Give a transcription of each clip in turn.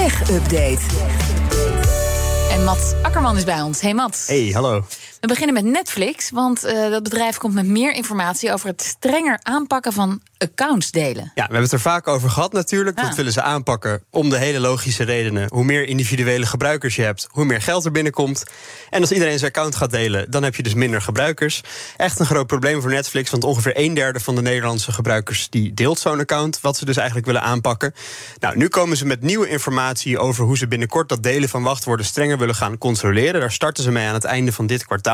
Tech Update. En Mats Akkerman is bij ons. Hey Mats. Hey, hallo. We beginnen met Netflix, want uh, dat bedrijf komt met meer informatie over het strenger aanpakken van accounts delen. Ja, we hebben het er vaak over gehad natuurlijk. Dat willen ze aanpakken om de hele logische redenen. Hoe meer individuele gebruikers je hebt, hoe meer geld er binnenkomt. En als iedereen zijn account gaat delen, dan heb je dus minder gebruikers. Echt een groot probleem voor Netflix, want ongeveer een derde van de Nederlandse gebruikers die deelt zo'n account, wat ze dus eigenlijk willen aanpakken. Nou, nu komen ze met nieuwe informatie over hoe ze binnenkort dat delen van wachtwoorden strenger willen gaan controleren. Daar starten ze mee aan het einde van dit kwartaal.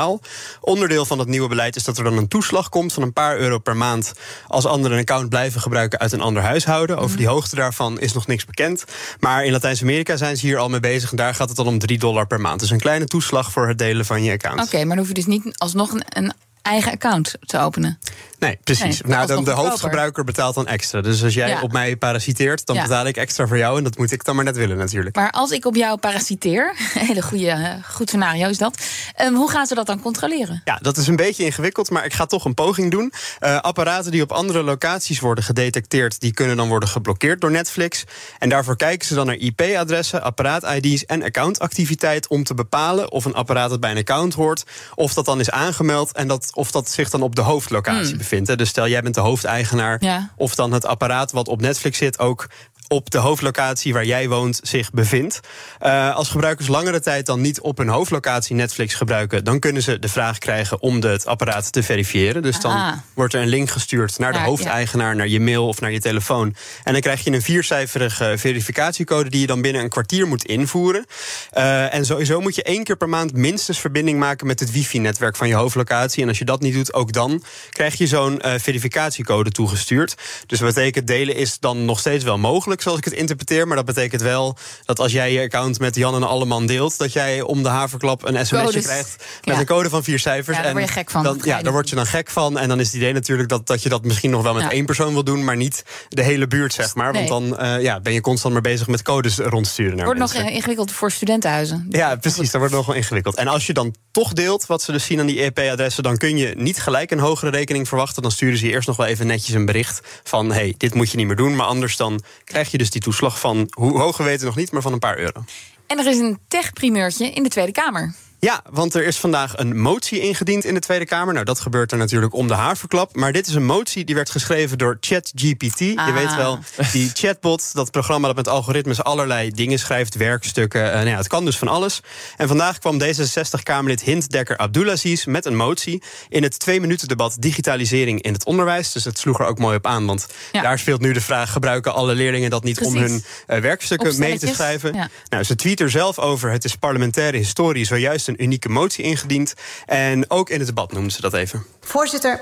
Onderdeel van dat nieuwe beleid is dat er dan een toeslag komt van een paar euro per maand als anderen een account blijven gebruiken uit een ander huishouden. Over die hoogte daarvan is nog niks bekend. Maar in Latijns-Amerika zijn ze hier al mee bezig. En daar gaat het dan om 3 dollar per maand. Dus een kleine toeslag voor het delen van je account. Oké, maar dan hoef je dus niet alsnog een, een eigen account te openen. Nee, precies. nou, dan de hoofdgebruiker betaalt dan extra. Dus als jij op mij parasiteert, dan betaal ik extra voor jou. En dat moet ik dan maar net willen, natuurlijk. Maar als ik op jou parasiteer, hele goede, eh, goed scenario is dat. Um, hoe gaan ze dat dan controleren? Ja, dat is een beetje ingewikkeld, maar ik ga toch een poging doen. Uh, apparaten die op andere locaties worden gedetecteerd, die kunnen dan worden geblokkeerd door Netflix. En daarvoor kijken ze dan naar IP-adressen, apparaat-ID's en accountactiviteit om te bepalen of een apparaat dat bij een account hoort, of dat dan is aangemeld en dat, of dat zich dan op de hoofdlocatie hmm. Bevindt. Dus stel jij bent de hoofdeigenaar, of dan het apparaat wat op Netflix zit ook op de hoofdlocatie waar jij woont zich bevindt. Uh, als gebruikers langere tijd dan niet op hun hoofdlocatie Netflix gebruiken, dan kunnen ze de vraag krijgen om de, het apparaat te verifiëren. Dus dan wordt er een link gestuurd naar de hoofdeigenaar, naar je mail of naar je telefoon. En dan krijg je een viercijferige verificatiecode die je dan binnen een kwartier moet invoeren. Uh, en sowieso moet je één keer per maand minstens verbinding maken met het wifi-netwerk van je hoofdlocatie. En als je dat niet doet, ook dan krijg je zo'n uh, verificatiecode toegestuurd. Dus wat betekent delen is dan nog steeds wel mogelijk zoals ik het interpreteer. Maar dat betekent wel dat als jij je account met Jan en Alleman deelt, dat jij om de haverklap een sms'je krijgt met een code van vier cijfers. Ja, daar word je gek van. Dan, ja, daar word je dan gek van. En dan is het idee natuurlijk dat, dat je dat misschien nog wel met één persoon wil doen, maar niet de hele buurt, zeg maar. Want dan uh, ja, ben je constant maar bezig met codes rondsturen. Naar wordt mensen. nog ingewikkeld voor studentenhuizen. Ja, precies. Dat wordt nog wel ingewikkeld. En als je dan toch deelt, wat ze dus zien aan die EP-adressen, dan kun je niet gelijk een hogere rekening verwachten. Dan sturen ze je eerst nog wel even netjes een bericht van: hey, dit moet je niet meer doen. Maar anders dan krijg je dus die toeslag van, hoe hoog we weten nog niet, maar van een paar euro. En er is een tech-primeurtje in de Tweede Kamer. Ja, want er is vandaag een motie ingediend in de Tweede Kamer. Nou, dat gebeurt er natuurlijk om de haarverklap. Maar dit is een motie die werd geschreven door ChatGPT. Je Ah. weet wel, die chatbot, dat programma dat met algoritmes allerlei dingen schrijft, werkstukken. Uh, nou ja, het kan dus van alles. En vandaag kwam D66-Kamerlid Hint Dekker Abdulaziz met een motie in het twee-minuten-debat digitalisering in het onderwijs. Dus het sloeg er ook mooi op aan, want Ja. daar speelt nu de vraag: gebruiken alle leerlingen dat niet om hun eh, werkstukken mee te schrijven? Ja. Nou, ze tweet er zelf over: het is parlementaire historie, zojuist een unieke motie ingediend. En ook in het debat noemden ze dat even. Voorzitter,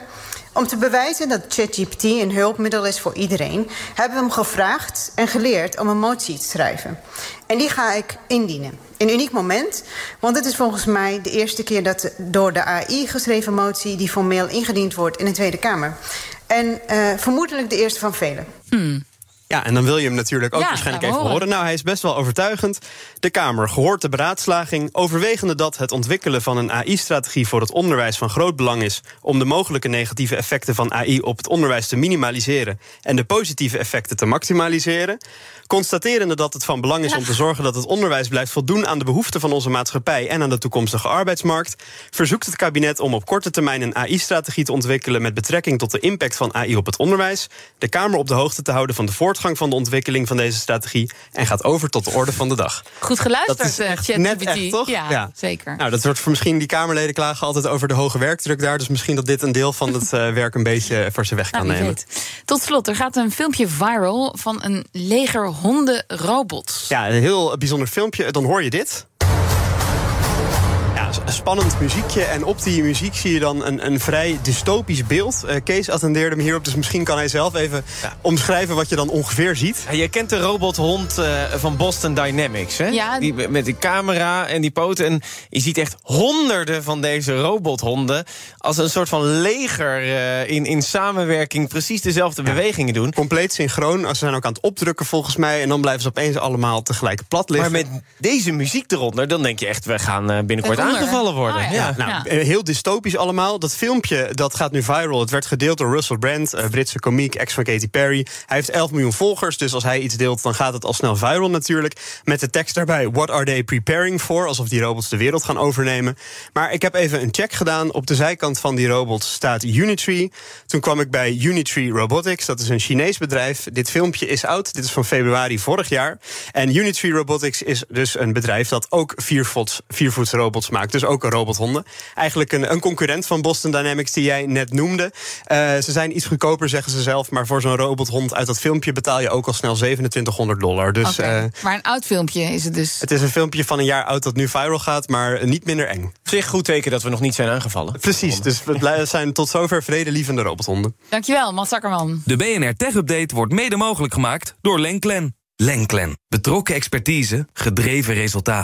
om te bewijzen dat ChatGPT een hulpmiddel is voor iedereen, hebben we hem gevraagd en geleerd om een motie te schrijven. En die ga ik indienen. Een uniek moment, want het is volgens mij de eerste keer dat de door de AI geschreven motie die formeel ingediend wordt in de Tweede Kamer. En eh, vermoedelijk de eerste van velen. Ja, en dan wil je hem natuurlijk ook Ja, waarschijnlijk even horen. horen. Nou, hij is best wel overtuigend. De Kamer gehoord de beraadslaging, overwegende dat het ontwikkelen van een AI-strategie voor het onderwijs van groot belang is om de mogelijke negatieve effecten van AI op het onderwijs te minimaliseren en de positieve effecten te maximaliseren. Constaterende dat het van belang is om te zorgen dat het onderwijs blijft voldoen aan de behoeften van onze maatschappij en aan de toekomstige arbeidsmarkt, verzoekt het kabinet om op korte termijn een AI-strategie te ontwikkelen met betrekking tot de impact van AI op het onderwijs, de Kamer op de hoogte te houden van de voortgang van de ontwikkeling van deze strategie en gaat over tot de orde van de dag. Goed geluisterd, Dat is eh, echt net echt, toch? Ja, Ja. zeker. Nou, dat wordt voor misschien die Kamerleden klagen altijd over de hoge werkdruk daar. Dus misschien dat dit een deel van het eh, werk een beetje voor ze weg kan Nou, nemen. weet. Tot slot, er gaat een filmpje viral van een leger hondenrobots. Ja, een heel bijzonder filmpje. Dan hoor je dit. Spannend muziekje. En op die muziek zie je dan een, een vrij dystopisch beeld. Eh, Kees attendeerde me hierop, dus misschien kan hij zelf even omschrijven wat je dan ongeveer ziet. Ja, je kent de robothond eh, van Boston Dynamics, hè? Ja. Die, met die camera en die poten. En je ziet echt honderden van deze robothonden... als een soort van leger eh, in, in samenwerking... precies dezelfde bewegingen doen. Compleet synchroon. Ze zijn ook aan het opdrukken volgens mij. En dan blijven ze opeens allemaal tegelijk plat liggen. Maar met deze muziek eronder, dan denk je echt... we gaan eh, binnenkort wonder. Aangevallen worden. Ah, ja. Nou, Ja. eh, heel dystopisch allemaal. Dat filmpje dat gaat nu viral. Het werd gedeeld door Russell Brand, eh, Britse komiek, ex van Katy Perry. Hij heeft 11 miljoen volgers, dus als hij iets deelt, dan gaat het al snel viral natuurlijk. Met de tekst daarbij: What are they preparing for? Alsof die robots de wereld gaan overnemen. Maar ik heb even een check gedaan. Op de zijkant van die robots staat Unitree. Toen kwam ik bij Unitree Robotics. Dat is een Chinees bedrijf. Dit filmpje is oud. Dit is van februari vorig jaar. En Unitree Robotics is dus een bedrijf dat ook viervoets, viervoets robots Dus ook robothonden. Eigenlijk een, een concurrent van Boston Dynamics die jij net noemde. Eh, ze zijn iets goedkoper, zeggen ze zelf. Maar voor zo'n robothond uit dat filmpje betaal je ook al snel 2700 dollar. Dus eh, maar een oud filmpje is het dus. het is een filmpje van een jaar oud dat nu viral gaat, maar niet minder eng. Op zich goed teken dat we nog niet zijn aangevallen. Precies, dus we zijn tot zover vredelievende robothonden. Dankjewel, Mats Akkerman. De BNR Tech Update wordt mede mogelijk gemaakt door Lenklen. Lenklen. Betrokken expertise, gedreven resultaat.